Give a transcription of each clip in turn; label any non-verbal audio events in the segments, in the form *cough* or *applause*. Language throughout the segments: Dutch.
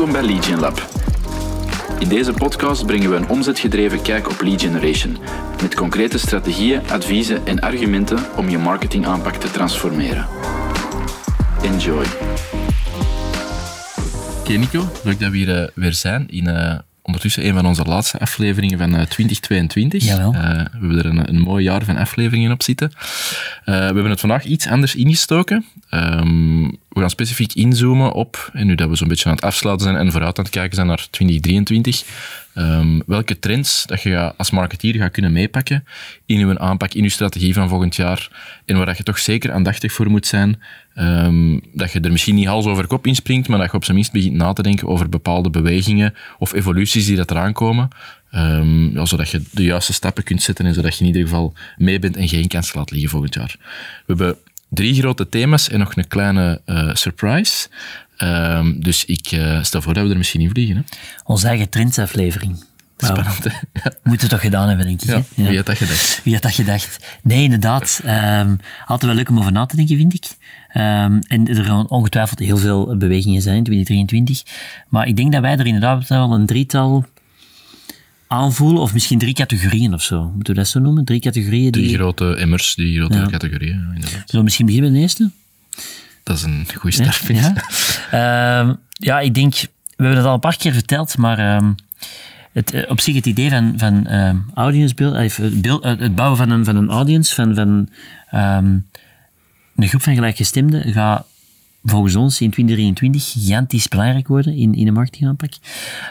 Welkom bij Lead Gen Lab. In deze podcast brengen we een omzetgedreven kijk op lead generation, met concrete strategieën, adviezen en argumenten om je marketingaanpak te transformeren. Enjoy. Oké Nico, leuk dat we hier eh, weer zijn in eh, ondertussen een van onze laatste afleveringen van eh, 2022. Jawel. Eh, we hebben er een, een mooi jaar van afleveringen op zitten. Eh, we hebben het vandaag iets anders ingestoken. Ehm, we gaan specifiek inzoomen op, en nu dat we zo'n beetje aan het afsluiten zijn en vooruit aan het kijken zijn naar 2023, ehm, welke trends dat je als marketeer gaat kunnen meepakken in je aanpak, in je strategie van volgend jaar, en waar dat je toch zeker aandachtig voor moet zijn, ehm, dat je er misschien niet hals over kop inspringt, maar dat je op zijn minst begint na te denken over bepaalde bewegingen of evoluties die dat eraan komen, Ehm, ja, zodat je de juiste stappen kunt zetten en zodat je in ieder geval mee bent en geen kans laat liggen volgend jaar. We hebben drie grote thema's en nog een kleine eh, surprise. Ehm, dus ik eh, stel voor dat we er misschien in vliegen. Hè? Onze eigen trendsaflevering. Spannend, hè? Ja. Moeten we toch gedaan hebben, denk ik. Ja, wie had dat gedacht? Wie had dat gedacht? Nee, inderdaad. ehm, altijd wel leuk om over na te denken, vind ik. Ehm, en er gaan ongetwijfeld heel veel bewegingen zijn in 2023. Maar ik denk dat wij er inderdaad wel een drietal aanvoelen, of misschien drie categorieën of zo. Moeten we dat zo noemen? Drie categorieën die... Die grote emmers, die grote Ja. categorieën. inderdaad. Zullen we misschien beginnen met de eerste? Dat is een goede start. Ja. Ehm, ja, ik denk, we hebben het al een paar keer verteld, maar ehm, het, eh, op zich het idee van, van audience build, eh, het, bouwen van een, van een audience, van, van een groep van gelijkgestemden, gaat volgens ons in 2023 gigantisch belangrijk worden in, in de marketingaanpak.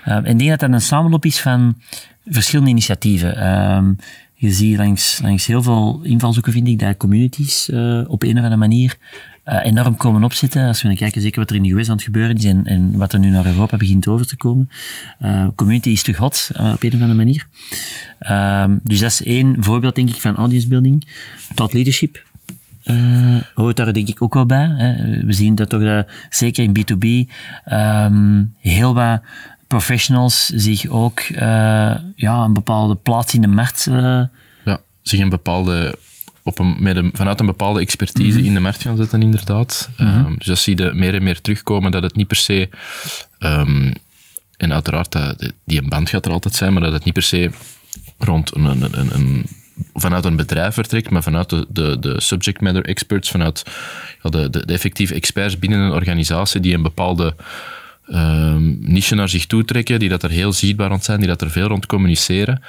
Ehm, en ik denk dat dat een samenloop is van verschillende initiatieven. Ehm, je ziet langs, langs heel veel invalshoeken, vind ik, dat communities eh, op een of andere manier eh, enorm komen opzetten. Als we dan kijken, zeker wat er in de US aan het gebeuren is en, en wat er nu naar Europa begint over te komen. Eh, community is terug hot, op een of andere manier. Ehm, dus dat is één voorbeeld, denk ik, van audience building. Thought leadership hoort daar denk ik ook wel bij. Hè. We zien dat toch zeker in B2B ehm, heel wat professionals zich ook eh, ja, een bepaalde plaats in de markt eh, Ja, zich een bepaalde, op een, met een, vanuit een bepaalde expertise in de markt gaan zetten, inderdaad. Ehm, dus dat zie je meer en meer terugkomen, dat het niet per se... ehm, en uiteraard, dat, die een band gaat er altijd zijn, maar dat het niet per se rond een, een, een, een- vanuit een bedrijf vertrekt, maar vanuit de, de, de subject matter experts, vanuit ja, de, de, de effectieve experts binnen een organisatie die een bepaalde ehm, niche naar zich toe trekken, die dat er heel zichtbaar rond zijn, die dat er veel rond communiceren.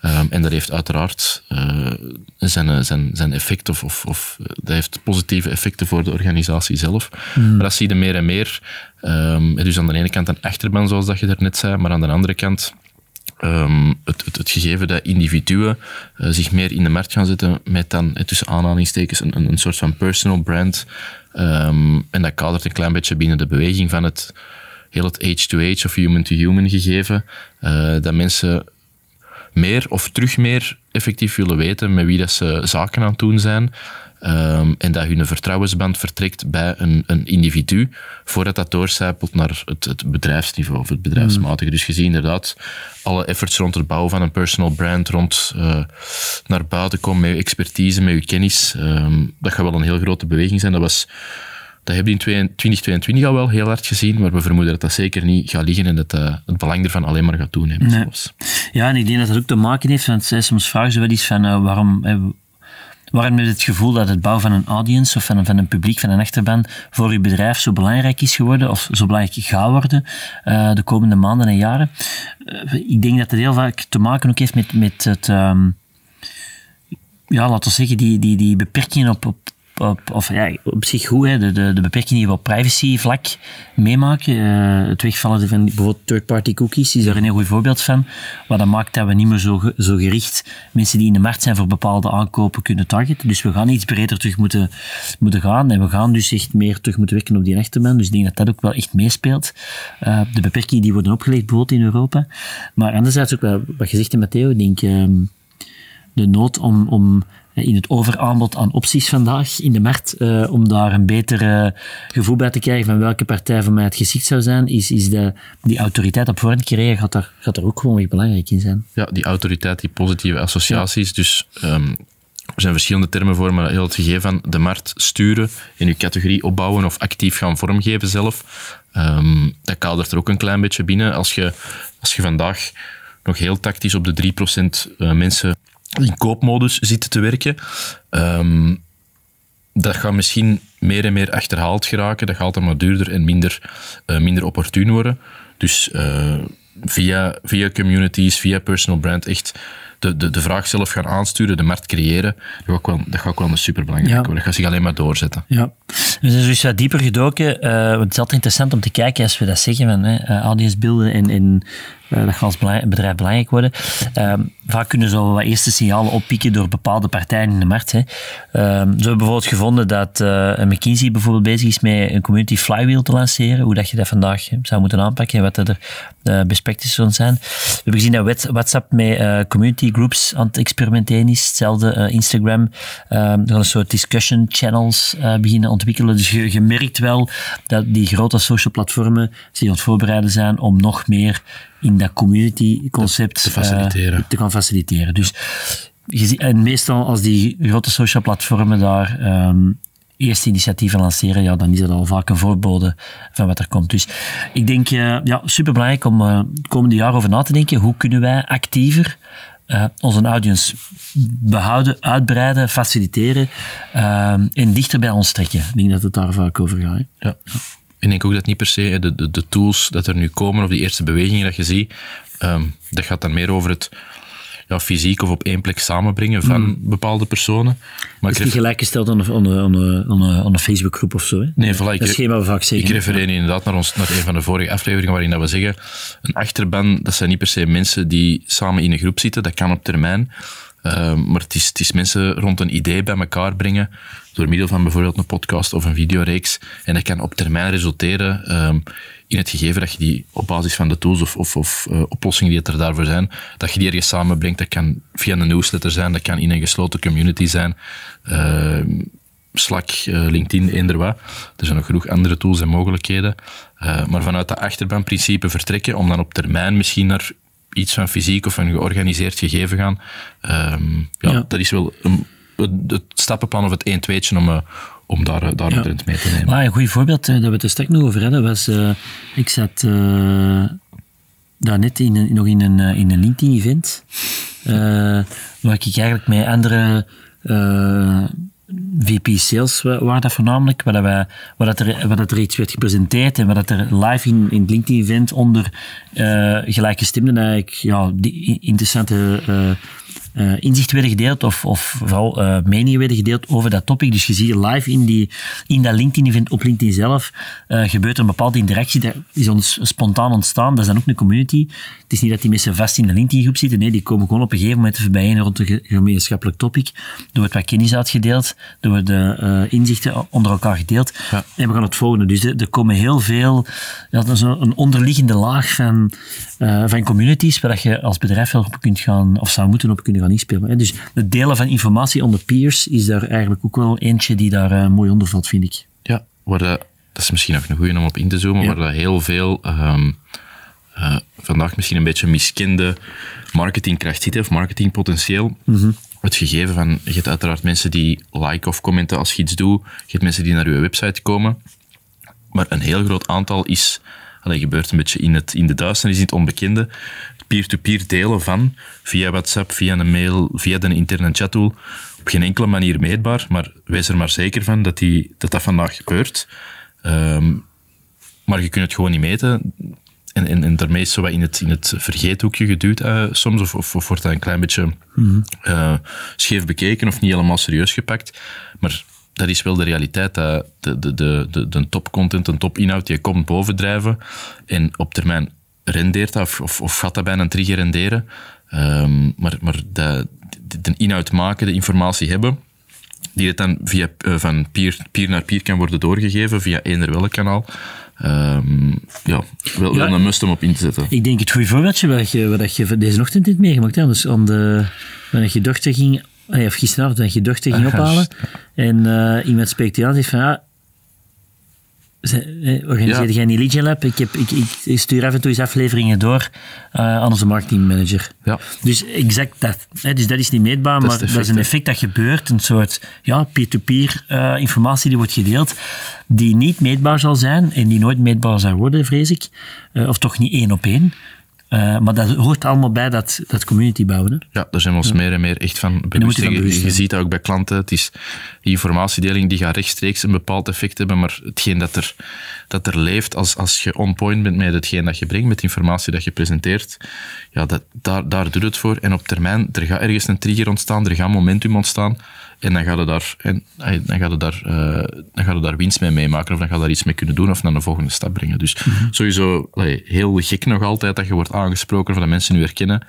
Ehm, en dat heeft uiteraard eh, zijn, eh, zijn, zijn effect, of, of, of eh, dat heeft positieve effecten voor de organisatie zelf. Maar dat zie je meer en meer. Ehm, dus aan de ene kant een achterban, zoals dat je daarnet zei, maar aan de andere kant het, het, het gegeven dat individuen zich meer in de markt gaan zetten met dan eh, tussen aanhalingstekens een, een, een soort van personal brand. En dat kadert een klein beetje binnen de beweging van het heel het age-to-age of human-to-human gegeven. eh, dat mensen meer of terug meer effectief willen weten met wie dat ze zaken aan het doen zijn. Ehm, en dat hun vertrouwensband vertrekt bij een, een individu, voordat dat doorcijpelt naar het, het bedrijfsniveau of het bedrijfsmatige. Dus je ziet inderdaad alle efforts rond het bouwen van een personal brand, rond eh, naar buiten komen met je expertise, met je kennis. ehm, dat gaat wel een heel grote beweging zijn. Dat was dat hebben we in 2022 al wel heel hard gezien, maar we vermoeden dat dat zeker niet gaat liggen en dat eh, het belang ervan alleen maar gaat toenemen. Nee. Ja, en ik denk dat dat ook te maken heeft, want soms vragen ze wel eens van eh, waarom, eh, waarom heb je het gevoel dat het bouwen van een audience of van een, van een publiek, van een achterban, voor je bedrijf zo belangrijk is geworden of zo belangrijk gaat worden de komende maanden en jaren. Ik denk dat het heel vaak te maken ook heeft met, met het, ehm, ja, laten we zeggen, die, die, die beperkingen op, op, op, of ja, op zich goed, hè, de, de, beperkingen die we op privacy-vlak meemaken. Eh, het wegvallen van bijvoorbeeld third-party cookies is daar een heel goed voorbeeld van. Wat dat maakt dat we niet meer zo, zo gericht mensen die in de markt zijn voor bepaalde aankopen kunnen targeten. Dus we gaan iets breder terug moeten, moeten gaan. En we gaan dus echt meer terug moeten werken op die achterban. Dus ik denk dat dat ook wel echt meespeelt. Eh, de beperkingen die worden opgelegd bijvoorbeeld in Europa. Maar anderzijds ook wel, wat je zegt, hè, Matteo, ik denk... ehm, de nood om, om in het overaanbod aan opties vandaag in de markt, eh, om daar een beter gevoel bij te krijgen van welke partij voor mij het geschikt zou zijn, is, is de, die autoriteit op voorhand creëren, gaat daar, gaat daar ook gewoon weer belangrijk in zijn. Ja, die autoriteit, die positieve associaties. Dus ehm, er zijn verschillende termen voor, maar heel het gegeven van de markt sturen, in je categorie opbouwen of actief gaan vormgeven zelf, um, dat kadert er ook een klein beetje binnen. Als je, als je vandaag nog heel tactisch op de 3% eh, mensen in koopmodus zitten te werken, um, dat gaat misschien meer en meer achterhaald geraken. Dat gaat altijd maar duurder en minder, uh, minder opportun worden. Dus uh, via, via communities, via personal brand, echt de, de, de vraag zelf gaan aansturen, de markt creëren, dat gaat ook wel, dat gaat ook wel superbelangrijk ja. worden. Dat gaat zich alleen maar doorzetten. Ja. We zijn dus wat dieper gedoken. Uh, het is altijd interessant om te kijken als we dat zeggen, van uh, audience beelden en, en uh, dat gaat als bedrijf belangrijk worden. Ehm, vaak kunnen zo wat eerste signalen oppikken door bepaalde partijen in de markt. Hè. Zo hebben bijvoorbeeld gevonden dat uh, McKinsey bijvoorbeeld bezig is met een community flywheel te lanceren. Hoe dat je dat vandaag zou moeten aanpakken en wat er uh, best practices zullen zijn. We hebben gezien dat WhatsApp met community groups aan het experimenteren is. Hetzelfde Instagram. Um, er een soort discussion channels beginnen ontwikkelen. Dus je, je, merkt wel dat die grote social platformen zich aan het voorbereiden zijn om nog meer in dat community concept te, faciliteren. Uh, te gaan faciliteren. Dus je ziet, en meestal als die grote social platformen daar um, eerste initiatieven lanceren, ja, dan is dat al vaak een voorbode van wat er komt. Dus ik denk, uh, ja, superbelangrijk om uh, het komende jaar over na te denken. Hoe kunnen wij actiever uh, onze audience behouden, uitbreiden, faciliteren uh, en dichter bij ons trekken. Ik denk dat het daar vaak over gaat. Ja. Ik denk ook dat niet per se de, de, de, tools dat er nu komen, of die eerste bewegingen dat je ziet, um, dat gaat dan meer over het ja, fysiek of op één plek samenbrengen van mm. bepaalde personen. Maar is niet gelijkgesteld aan een, aan een, aan een Facebookgroep of zo. Hè? Nee, voilà, dat schema we vaak zeggen. Ik refereer inderdaad naar, ons, naar een van de vorige afleveringen waarin dat we zeggen, een achterban, dat zijn niet per se mensen die samen in een groep zitten, dat kan op termijn. Uh, maar het is, mensen rond een idee bij elkaar brengen, door middel van bijvoorbeeld een podcast of een videoreeks. En dat kan op termijn resulteren um, in het gegeven dat je die op basis van de tools of, of, of uh, oplossingen die er daarvoor zijn, dat je die ergens samenbrengt. Dat kan via een newsletter zijn, dat kan in een gesloten community zijn. Uh, Slack, uh, LinkedIn, eender wat. Er zijn nog genoeg andere tools en mogelijkheden. Uh, maar vanuit dat achterbaanprincipe vertrekken om dan op termijn misschien naar iets van fysiek of een georganiseerd gegeven gaan. Um, ja, ja, dat is wel een, het stappenplan of het 1 2 om, uh, om daar, uh, daar ja. mee te nemen. Ah, een goed voorbeeld uh, dat we het er straks nog over hadden was, ik zat daar net in, nog in een, in een LinkedIn-event, waar ik eigenlijk met andere VP Sales waar dat voornamelijk, waar, dat wij, waar, dat er, waar dat er iets werd gepresenteerd en waar dat er live in, in het LinkedIn-event onder uh, gelijkgestemden eigenlijk ja, die interessante uh, uh, inzichten werden gedeeld of, of vooral uh, meningen werden gedeeld over dat topic. Dus je ziet live in, die, in dat LinkedIn-event op LinkedIn zelf uh, gebeurt een bepaalde interactie. Dat is ons spontaan ontstaan. Dat is dan ook een community. Het is niet dat die mensen vast in de LinkedIn-groep zitten. Nee, die komen gewoon op een gegeven moment even bijeen rond een gemeenschappelijk topic. Er wordt wat kennis uitgedeeld. Er worden inzichten onder elkaar gedeeld. Ja. En we gaan het volgende. Dus er, komen heel veel... Ja, dat is een onderliggende laag van, van communities waar je als bedrijf wel op kunt gaan, of zou moeten op kunnen gaan inspelen. Dus het delen van informatie onder peers is daar eigenlijk ook wel eentje die daar uh, mooi onder valt, vind ik. Ja, waar dat, is misschien nog een goede om op in te zoomen, ja. waar dat heel veel um, uh, vandaag misschien een beetje miskende marketingkracht zit, of marketingpotentieel. Mm -hmm. Het gegeven van, je hebt uiteraard mensen die liken of commenten als je iets doet, je hebt mensen die naar je website komen, maar een heel groot aantal is, dat gebeurt een beetje in, het, in de duisternis, in het onbekende, peer-to-peer delen van, via WhatsApp, via een mail, via een interne chattool, op geen enkele manier meetbaar, maar wees er maar zeker van dat die, dat, dat vandaag gebeurt. Um, maar je kunt het gewoon niet meten. En, en, en daarmee is zo wat in het, in het vergeethoekje geduwd uh, soms, of, of, of, wordt dat een klein beetje -hmm. uh, scheef bekeken of niet helemaal serieus gepakt. Maar dat is wel de realiteit. Dat de, de, de, de, de topcontent, een topinhoud, die komt bovendrijven en op termijn rendeert dat, of, of, of gaat dat bijna een trigger renderen. Um, maar maar de, de, de, inhoud maken, de informatie hebben, die het dan via, uh, van peer, peer naar peer kan worden doorgegeven, via eender welk kanaal. Um, ja, wel, ja, wel een must om op in te zetten. Ik denk het goede voorbeeldje wat je, wat je deze ochtend hebt meegemaakt. Hè? Dus om de, wanneer je dochter ging, of gisteravond, wanneer je dochter ging *laughs* ophalen, en uh, iemand spreekt je aan en zegt van, ja, eh, organiseerde jij een Legion Lab? Ik, heb, ik, ik, stuur af en toe eens afleveringen door uh, aan onze marketingmanager. Ja. Dus exact dat. Hè, dus dat is niet meetbaar, Dat maar dat is een effect dat gebeurt. Een soort ja, peer-to-peer eh, informatie die wordt gedeeld, die niet meetbaar zal zijn en die nooit meetbaar zal worden, vrees ik. Eh, of toch niet één op één. Uh, maar dat hoort allemaal bij dat, dat community bouwen. Hè? Ja, daar zijn we ons meer en meer echt van bewust. Je, bewust je zijn. ziet dat ook bij klanten. Het is, die informatiedeling die gaat rechtstreeks een bepaald effect hebben, maar hetgeen dat er, dat er leeft als, als je on point bent met hetgeen dat je brengt, met de informatie dat je presenteert, ja, dat, daar, daar doet het voor. En op termijn, er gaat ergens een trigger ontstaan, er gaat momentum ontstaan. En dan gaat je daar, en, dan gaat je daar, uh, dan gaat je daar winst mee meemaken, of dan ga je daar iets mee kunnen doen, of naar een volgende stap brengen. Dus Mhm. sowieso allee, heel gek nog altijd dat je wordt aangesproken van de mensen nu herkennen.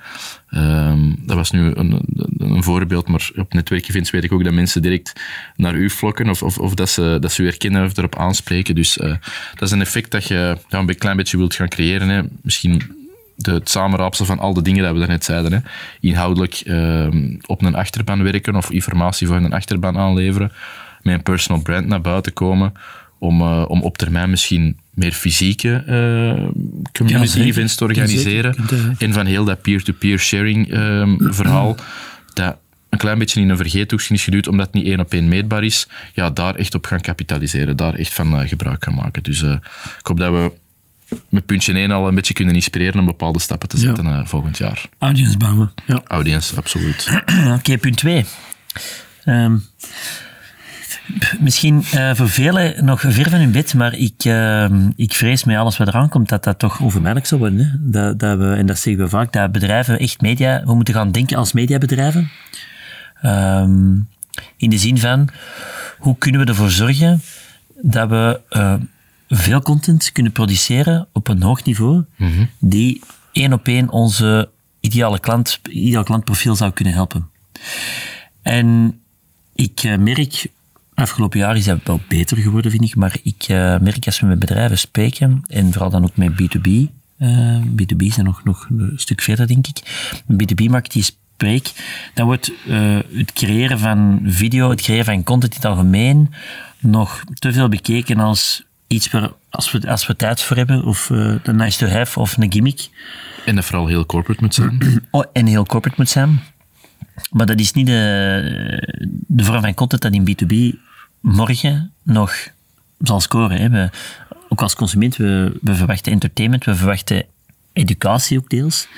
Um, dat was nu een, een, voorbeeld, maar op netwerkevents weet ik ook dat mensen direct naar u flokken, of, of, of dat, ze, dat ze u herkennen of erop aanspreken. Dus uh, dat is een effect dat je ja, een klein beetje wilt gaan creëren. Hè. Misschien de, het samenraapsel van al de dingen die we daarnet zeiden. Hè. Inhoudelijk uh, op een achterban werken of informatie voor een achterban aanleveren. Met een personal brand naar buiten komen. Om, uh, om op termijn misschien meer fysieke uh, community ja, events te organiseren. En van heel dat peer-to-peer -peer sharing um, *clears throat* verhaal. Dat een klein beetje in een vergeethoekje is geduwd, omdat het niet één op één meetbaar is. Ja, daar echt op gaan kapitaliseren. Daar echt van gebruik gaan maken. Dus ik hoop dat we met puntje 1 al een beetje kunnen inspireren om bepaalde stappen te zetten ja. uh, volgend jaar. Audience bouwen. Ja. Audience, absoluut. *clears throat* Oké, okay, punt 2. Um, misschien uh, voor velen nog ver van hun bed, maar ik, uh, ik vrees met alles wat eraan komt dat dat toch onvermijdelijk zal worden. Hè? Dat, dat we, en dat zeggen we vaak, dat bedrijven echt media, we moeten gaan denken als mediabedrijven. Um, in de zin van, hoe kunnen we ervoor zorgen dat we uh, veel content kunnen produceren op een hoog niveau, mm -hmm. die één op één onze ideale, klant, ideale klantprofiel zou kunnen helpen. En ik uh, merk, afgelopen jaar is dat wel beter geworden, vind ik, maar ik uh, merk als we met bedrijven spreken, en vooral dan ook met B2B, uh, B2B zijn nog, nog een stuk verder, denk ik, B2B-markt die spreek, dan wordt het creëren van video, het creëren van content in het algemeen, nog te veel bekeken als iets waar, als we, als we tijd voor hebben, of uh, een nice to have, of een gimmick. En dat vooral heel corporate moet zijn. *clears throat* Oh, en heel corporate moet zijn. Maar dat is niet de, de vorm van content dat in B2B morgen nog zal scoren. Hè. We, ook als consument, we, we verwachten entertainment, we verwachten educatie ook deels.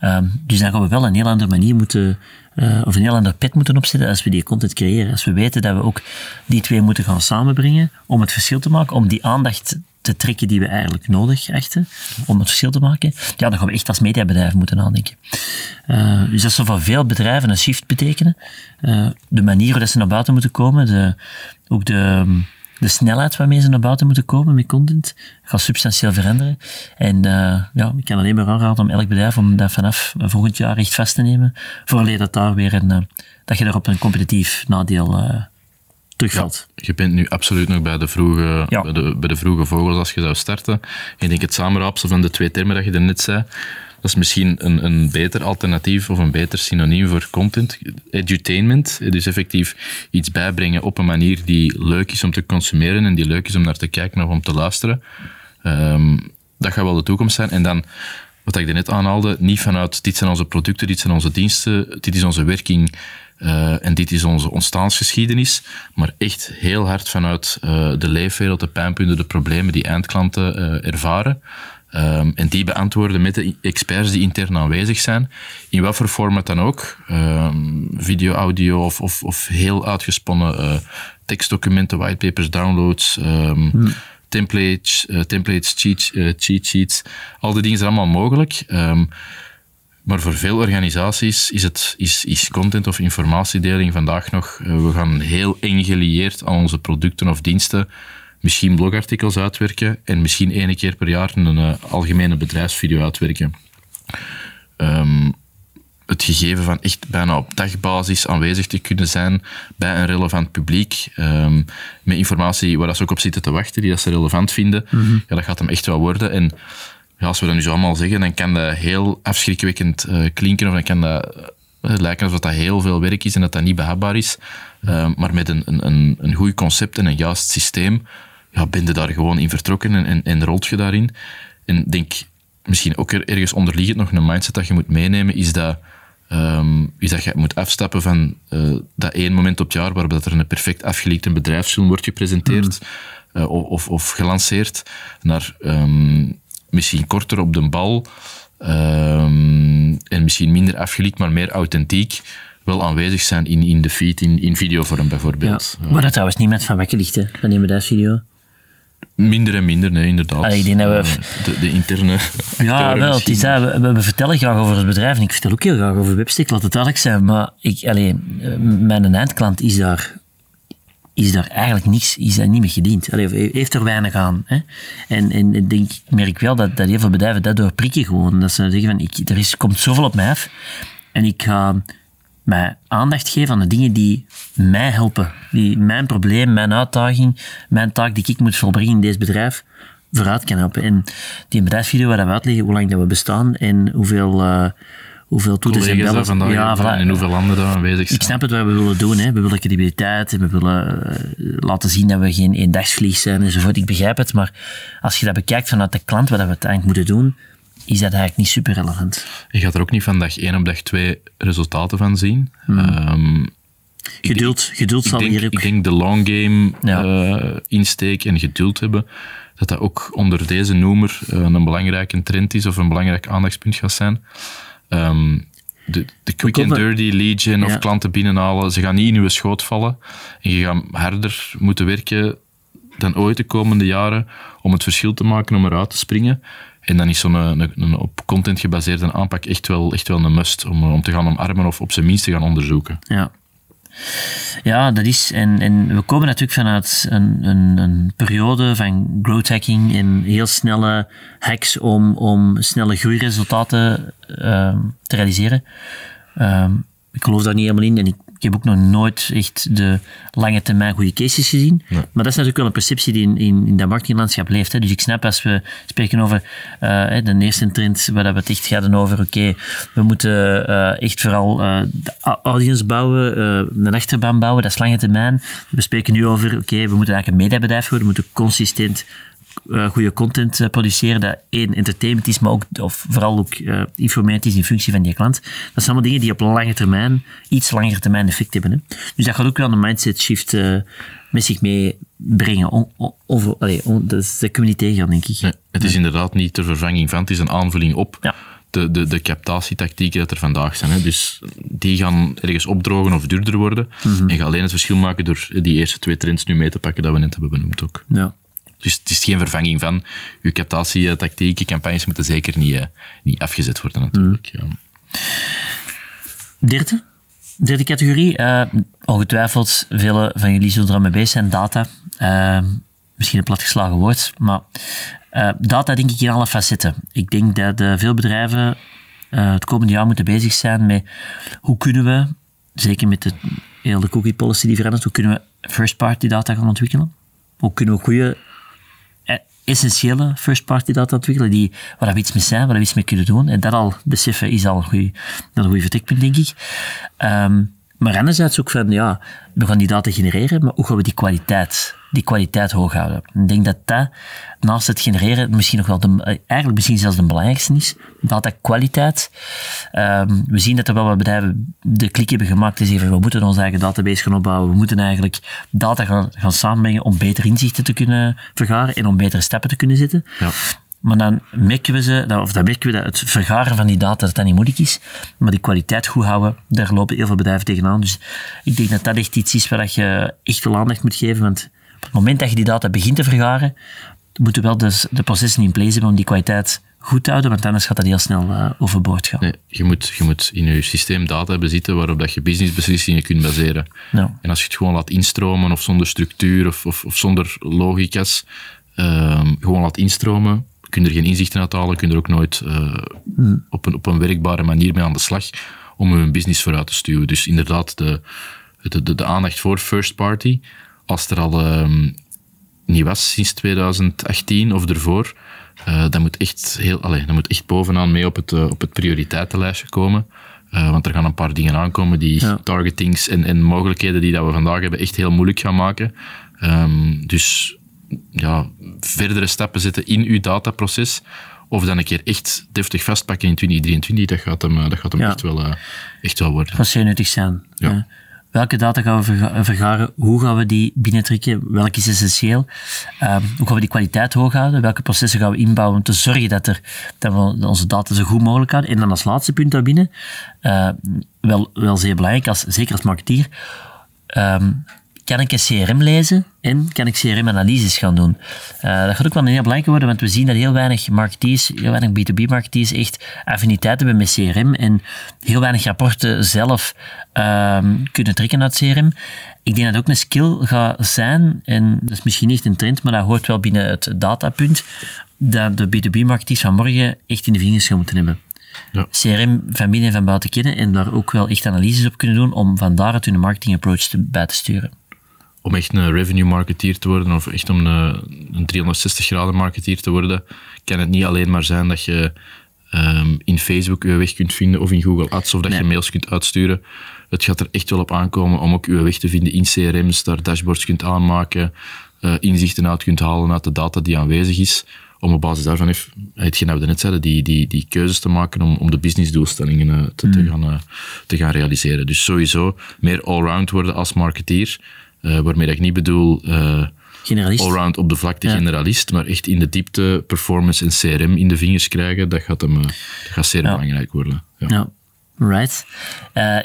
Um, dus dan gaan we wel een heel andere manier moeten, uh, of een heel ander pet moeten opzetten als we die content creëren. Als we weten dat we ook die twee moeten gaan samenbrengen om het verschil te maken, om die aandacht te trekken die we eigenlijk nodig achten om het verschil te maken, ja, dan gaan we echt als mediabedrijf moeten nadenken. Uh, dus dat zal voor veel bedrijven een shift betekenen. Uh, de manier waarop ze naar buiten moeten komen, de, ook de, de snelheid waarmee ze naar buiten moeten komen met content gaat substantieel veranderen. En uh, ja, ik kan alleen maar aanraden om elk bedrijf om dat vanaf volgend jaar echt vast te nemen, vooraleer dat daar weer een, uh, dat je daar op een competitief nadeel uh, terugvalt. Ja, je bent nu absoluut nog bij de, vroege, ja. bij, de, bij de vroege vogels als je zou starten. Ik denk het samenraapsel van de twee termen dat je er net zei, dat is misschien een, een beter alternatief of een beter synoniem voor content. Edutainment, dus effectief iets bijbrengen op een manier die leuk is om te consumeren en die leuk is om naar te kijken of om te luisteren. Um, dat gaat wel de toekomst zijn. En dan, wat ik net aanhaalde, niet vanuit dit zijn onze producten, dit zijn onze diensten, dit is onze werking uh, en dit is onze ontstaansgeschiedenis, maar echt heel hard vanuit uh, de leefwereld, de pijnpunten, de problemen die eindklanten ervaren. Um, en die beantwoorden met de experts die intern aanwezig zijn, in wat voor format dan ook. Um, video, audio of, of, of heel uitgesponnen uh, tekstdocumenten, whitepapers, downloads, um, hmm. templates, uh, templates cheat, uh, cheat sheets. Al die dingen zijn allemaal mogelijk. maar voor veel organisaties is, het, is, is content of informatiedeling vandaag nog, we gaan heel eng gelieerd aan onze producten of diensten misschien blogartikels uitwerken en misschien één keer per jaar een uh, algemene bedrijfsvideo uitwerken. Um, het gegeven van echt bijna op dagbasis aanwezig te kunnen zijn bij een relevant publiek, um, met informatie waar ze ook op zitten te wachten, die dat ze relevant vinden, mm -hmm. ja, dat gaat hem echt wel worden. En ja, als we dat nu zo allemaal zeggen, dan kan dat heel afschrikwekkend uh, klinken, of dan kan dat uh, lijken alsof dat heel veel werk is en dat dat niet behapbaar is. Uh, maar met een, een, een goed concept en een juist systeem, ja, ben je daar gewoon in vertrokken en, en, en rolt je daarin. En denk, misschien ook er, ergens onderliggend nog een mindset dat je moet meenemen, is dat, ehm, is dat je moet afstappen van eh, dat één moment op het jaar waarop dat er een perfect afgelikte bedrijfsfilm wordt gepresenteerd eh, of, of, of gelanceerd, naar ehm, misschien korter op de bal ehm, en misschien minder afgelikt, maar meer authentiek wel aanwezig zijn in, in de feed, in, in videovorm bijvoorbeeld. Maar dat trouwens niet met Van Wekken ligt, hè, van die bedrijfsvideo. Minder en minder, nee, inderdaad. Allee, ik denk dat we- Eh, de, de interne. Ja, wel, het is dat, we, we- vertellen graag over het bedrijf en ik vertel ook heel graag over Webstick, laat het duidelijk zijn. Maar ik, allee, mijn eindklant is daar, is daar eigenlijk niks, is daar niet mee gediend. Allee, heeft er weinig aan. Hè? En, en ik denk, merk wel dat, dat heel veel bedrijven dat doorprikken gewoon. Dat ze zeggen van, ik, er is, komt zoveel op mij af en ik ga mij aandacht geven aan de dingen die mij helpen. Die mijn probleem, mijn uitdaging, mijn taak die ik moet volbrengen in deze bedrijf vooruit kan helpen. En die bedrijfsvideo waar we uitleggen hoe lang dat we bestaan en hoeveel, eh hoeveel toeters en bellen. vandaag ja, voilà. en hoeveel landen daar aanwezig zijn. Ik snap het wat we willen doen. Hè. We willen credibiliteit en we willen eh, laten zien dat we geen eendagsvlieg zijn enzovoort. Ik begrijp het, maar als je dat bekijkt vanuit de klant, wat we uiteindelijk moeten doen, is dat eigenlijk niet super relevant. Je gaat er ook niet van dag 1 op dag 2 resultaten van zien. Hmm. Ehm, Geduld, geduld zal denk, hier ook... ik denk de long game Ja. eh, insteek en geduld hebben, dat dat ook onder deze noemer eh, een belangrijke trend is of een belangrijk aandachtspunt gaat zijn. Ehm, de, de quick and dirty gen of klanten binnenhalen, ze gaan niet in uw schoot vallen. En je gaat harder moeten werken dan ooit de komende jaren om het verschil te maken, om eruit te springen. En dan is zo'n een, een, een op content gebaseerde aanpak echt wel, echt wel een must om, om te gaan omarmen of op zijn minst te gaan onderzoeken. Ja. Ja, dat is. En, en we komen natuurlijk vanuit een, een, een periode van growth hacking en heel snelle hacks om, om snelle groeiresultaten ehm, te realiseren. Ehm, ik geloof daar niet helemaal in en ik, ik heb ook nog nooit echt de lange termijn goede cases gezien. Maar dat is natuurlijk wel een perceptie die in, in, in dat marketinglandschap leeft. Hè. Dus ik snap als we spreken over eh, de eerste trend, waar we het echt gaan over, oké, we moeten eh, echt vooral eh, de audience bouwen, een achterban bouwen, dat is lange termijn. We spreken nu over, oké, we moeten eigenlijk een mediabedrijf worden, we moeten consistent eh, goede content eh, produceren, dat één, entertainment is, maar ook, of vooral ook informatief is in functie van die klant. Dat zijn allemaal dingen die op lange termijn, iets langer termijn effect hebben. Hè. Dus dat gaat ook wel een mindset shift met zich meebrengen. On, on, over, allee, on- dat, is- dat kunnen we niet tegengaan, denk ik. Nee, het is inderdaad niet ter vervanging van, het is een aanvulling op Ja. de, de, de captatietactieken dat er vandaag zijn. Hè. Dus die gaan ergens opdrogen of duurder worden. En je alleen het verschil maken door die eerste twee trends nu mee te pakken dat we net hebben benoemd ook. Ja. Dus het is geen vervanging van. Uw captatietactieken, campagnes moeten zeker niet, eh, niet afgezet worden natuurlijk. Ja. Derde, derde categorie. eh, ongetwijfeld, vele van jullie zullen er al mee bezig zijn. Data. Eh, misschien een platgeslagen woord, maar eh, data denk ik in alle facetten. Ik denk dat eh, veel bedrijven eh, het komende jaar moeten bezig zijn met hoe kunnen we, zeker met de, heel de cookie policy die verandert, hoe kunnen we first-party data gaan ontwikkelen? Hoe kunnen we goede essentiële first-party data ontwikkelen, die, waar we iets mee zijn, waar we iets mee kunnen doen. En dat al beseffen is al een goede, vertrekpunt, denk ik. Ehm, maar anderzijds ook van, ja, we gaan die data genereren, maar hoe gaan we die kwaliteit, die kwaliteit hoog houden? Ik denk dat dat, naast het genereren, misschien nog wel de, eh, eigenlijk misschien zelfs de belangrijkste is. Datakwaliteit. Ehm we zien dat er wel wat bedrijven de klik hebben gemaakt en zeggen van, we moeten onze eigen database gaan opbouwen. We moeten eigenlijk data gaan, gaan samenbrengen om beter inzichten te kunnen vergaren en om betere stappen te kunnen zetten. Ja. Maar dan merken we, ze, dat- of dan merken we dat het vergaren van die data dat dat niet moeilijk is. Maar die kwaliteit goed houden, daar lopen heel veel bedrijven tegenaan. Dus ik denk dat dat echt iets is waar dat je echt veel aandacht moet geven. Want het moment dat je die data begint te vergaren, moeten wel dus de processen in place hebben om die kwaliteit goed te houden. Want anders gaat dat heel snel eh, overboord gaan. Nee, je, moet, je moet in je systeem data hebben zitten waarop dat je businessbeslissingen kunt baseren. Nou, En als je het gewoon laat instromen of zonder structuur of, of, of zonder logica's, ehm, gewoon laat instromen, kun je er geen inzichten uit halen, kun je er ook nooit eh, op, een, op een werkbare manier mee aan de slag om je business vooruit te stuwen. Dus inderdaad, de, de, de, de aandacht voor first party, als er al ehm, niet was sinds 2018 of ervoor, eh, dat, moet echt heel, allee, dat moet echt bovenaan mee op het, eh, op het prioriteitenlijstje komen. Eh, want er gaan een paar dingen aankomen die Ja. targetings en, en mogelijkheden die dat we vandaag hebben echt heel moeilijk gaan maken. Ehm, dus ja, verdere stappen zetten in uw dataproces. Of dan een keer echt deftig vastpakken in 2023, dat gaat hem, dat gaat hem Ja. echt, wel, echt wel worden. Dat gaat zeer nuttig zijn. Ja. Eh, welke data gaan we verga- vergaren? Hoe gaan we die binnentrekken? Welke is essentieel? Ehm, hoe gaan we die kwaliteit hoog houden? Welke processen gaan we inbouwen om te zorgen dat, er, dat we onze data zo goed mogelijk houden? En dan als laatste punt daarbinnen, eh, wel, wel zeer belangrijk, als, zeker als marketeer, ehm, kan ik een CRM lezen en kan ik CRM-analyses gaan doen. Eh, dat gaat ook wel een heel belangrijk worden, want we zien dat heel weinig marketeers, heel weinig B2B-marketeers echt affiniteit hebben met CRM en heel weinig rapporten zelf ehm, kunnen trekken uit CRM. Ik denk dat het ook een skill gaat zijn, en dat is misschien niet een trend, maar dat hoort wel binnen het datapunt, dat de B2B-marketeers van morgen echt in de vingers gaan moeten hebben. Ja. CRM van binnen en van buiten kennen en daar ook wel echt analyses op kunnen doen om van daaruit hun marketing approach te, bij te sturen. Om echt een revenue marketeer te worden, of echt om een, een 360 graden marketeer te worden, kan het niet alleen maar zijn dat je ehm, in Facebook je weg kunt vinden, of in Google Ads, of dat Nee. je mails kunt uitsturen. Het gaat er echt wel op aankomen om ook je weg te vinden in CRM's, daar dashboards kunt aanmaken, eh, inzichten uit kunt halen uit de data die aanwezig is, om op basis daarvan, hetgeen dat we net zeiden, die, die, die keuzes te maken om, om de businessdoelstellingen eh, te, te, gaan, eh, te gaan realiseren. Dus sowieso meer allround worden als marketeer, eh, waarmee dat ik niet bedoel... Generalist. allround op de vlakte Ja. generalist, maar echt in de diepte performance en CRM in de vingers krijgen, dat gaat, hem, eh, dat gaat zeer Ja. belangrijk worden. Ja. Ja, right.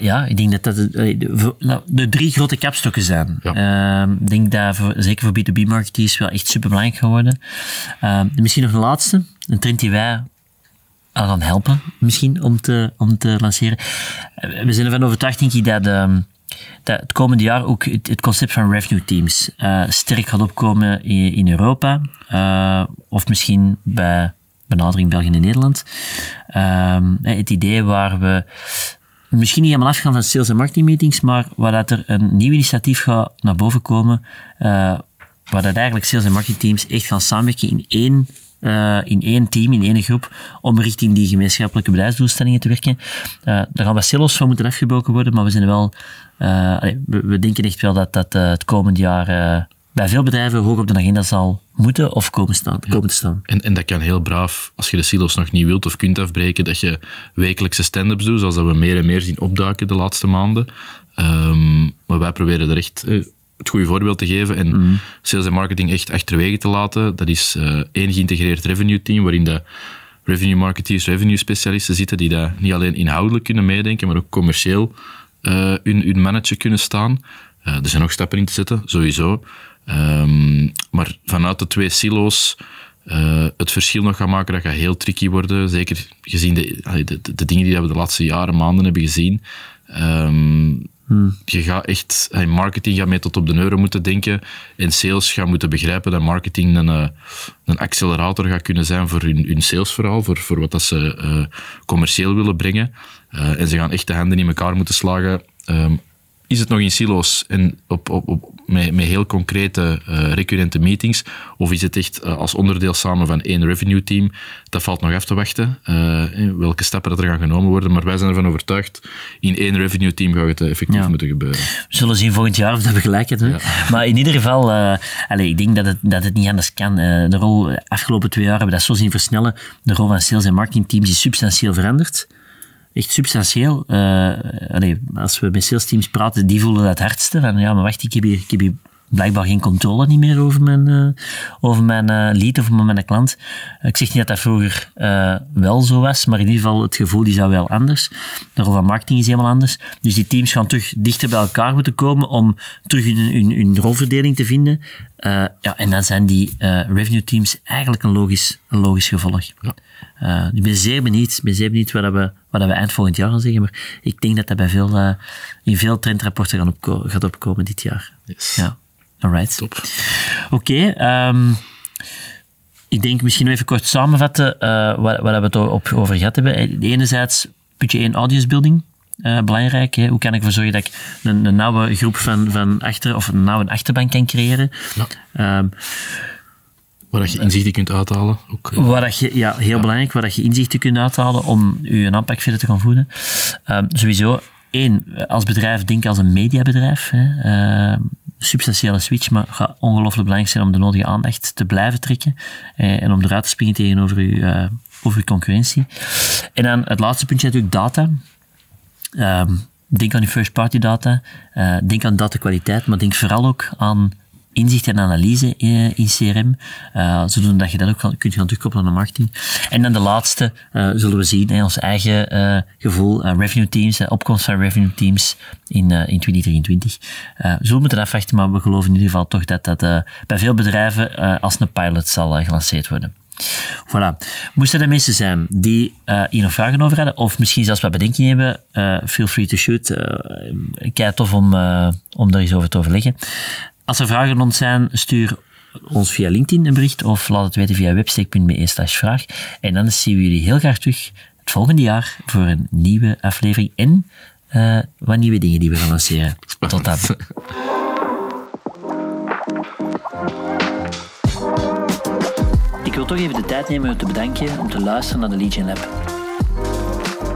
Ja, ik denk dat dat de, de, nou, de drie grote kapstokken zijn. Ja. Eh, ik denk dat voor, zeker voor B2B-marketeers wel echt super belangrijk gaan worden. Eh, misschien nog een laatste, een trend die wij aan gaan helpen, misschien, om te, om te lanceren. We zijn ervan overtuigd, denk ik, dat, ehm, dat het komende jaar ook het, concept van revenue teams eh, sterk gaat opkomen in, Europa. eh, of misschien bij benadering België en Nederland. Ehm, eh, het idee waar we misschien niet helemaal afgaan van sales en marketing meetings, maar waar dat er een nieuw initiatief gaat naar boven komen, eh, waar dat eigenlijk sales en marketing teams echt gaan samenwerken in één, eh, in één team, in één groep, om richting die gemeenschappelijke bedrijfsdoelstellingen te werken. Eh, daar gaan wat silos van moeten afgebroken worden, maar we zijn wel, eh, we, we denken echt wel dat dat het komende jaar bij veel bedrijven hoog op de agenda zal moeten of komen, staan, komen te staan. En, en dat kan heel braaf, als je de silos nog niet wilt of kunt afbreken, dat je wekelijkse stand-ups doet, zoals dat we meer en meer zien opduiken de laatste maanden. Ehm, maar wij proberen er echt het goede voorbeeld te geven en sales en marketing echt achterwege te laten. Dat is eh, één geïntegreerd revenue team, waarin de revenue marketeers, revenue specialisten zitten, die daar niet alleen inhoudelijk kunnen meedenken, maar ook commercieel eh hun, hun manager kunnen staan. Eh, er zijn nog stappen in te zetten, sowieso. Ehm, maar vanuit de twee silo's het verschil nog gaan maken, dat gaat heel tricky worden. Zeker gezien de, de, de, de dingen die we de laatste jaren, maanden hebben gezien. Ehm, Je gaat echt, allee, marketing gaat mee tot op de euro moeten denken. En sales gaan moeten begrijpen dat marketing een, eh, een accelerator gaat kunnen zijn voor hun, hun salesverhaal, voor, voor wat dat ze eh, commercieel willen brengen. Eh, en ze gaan echt de handen in elkaar moeten slagen. Ehm, is het nog in silo's en op, op, op, met, met heel concrete, eh, recurrente meetings? Of is het echt eh, als onderdeel samen van één revenue team? Dat valt nog af te wachten, eh, welke stappen dat er gaan genomen worden. Maar wij zijn ervan overtuigd, in één revenue team gaat het effectief Ja. moeten gebeuren. We zullen zien volgend jaar of dat we gelijk hebben. Maar in ieder geval, allez, ik denk dat het, dat het niet anders kan. De rol, de afgelopen twee jaar hebben we dat zo zien versnellen. De rol van sales- en marketingteams is substantieel veranderd. Echt substantieel. Allee, als we met salesteams praten, die voelen dat het hardste. Van, ja, maar wacht, ik heb hier, ik heb blijkbaar geen controle niet meer over mijn, eh, over mijn eh, lead of over mijn klant. Ik zeg niet dat dat vroeger eh, wel zo was, maar in ieder geval het gevoel is dat wel anders. De rol van marketing is helemaal anders. Dus die teams gaan terug dichter bij elkaar moeten komen om terug hun, hun, hun rolverdeling te vinden. Ja, en dan zijn die revenue teams eigenlijk een logisch, een logisch gevolg. Ik ben zeer benieuwd, ben zeer benieuwd wat, dat we, wat dat we eind volgend jaar gaan zeggen, maar ik denk dat dat bij veel, in veel trendrapporten gaan gaat opkomen dit jaar. Yes. Ja, alright. Top. Oké, ehm, ik denk misschien even kort samenvatten eh waar, waar we het op, over gehad hebben. Eh, Enerzijds, puntje 1, audience building. Eh, belangrijk. Hè? Hoe kan ik ervoor zorgen dat ik een, een nauwe groep van, van achter, of een nauwe achterban kan creëren? Ja. Ehm, Waar dat je inzichten kunt uithalen. Ook, eh, Waar dat je, ja, heel belangrijk, waar dat je inzichten kunt uithalen om je aanpak verder te gaan voeden. Ehm, sowieso, één, als bedrijf denk als een mediabedrijf. Hè. Substantiële switch, maar het gaat ongelooflijk belangrijk zijn om de nodige aandacht te blijven trekken eh, en om eruit te springen tegenover uw, uh, over uw concurrentie. En dan het laatste puntje natuurlijk data. Um, denk aan je first-party data, uh, denk aan datakwaliteit, maar denk vooral ook aan inzicht en analyse in, in CRM, uh, zodat je dat ook kunt gaan terugkoppelen naar marketing. En dan de laatste uh, zullen we zien, ons eigen gevoel, revenue teams, opkomst van revenue teams in, in 2023. zullen we moeten afwachten, maar we geloven in ieder geval toch dat dat bij veel bedrijven als een pilot zal gelanceerd worden. Voilà. Moesten er mensen zijn die uh, hier nog vragen over hadden, of misschien zelfs wat bedenkingen hebben, feel free to shoot. Uh, kijk tof om, om daar eens over te overleggen. Als er vragen rond zijn, stuur ons via LinkedIn een bericht of laat het weten via websteek.be slash vraag. En dan zien we jullie heel graag terug het volgende jaar voor een nieuwe aflevering en uh, wat nieuwe dingen die we gaan lanceren. Tot dan. Ik wil toch even de tijd nemen om te bedanken om te luisteren naar de Legion Lab.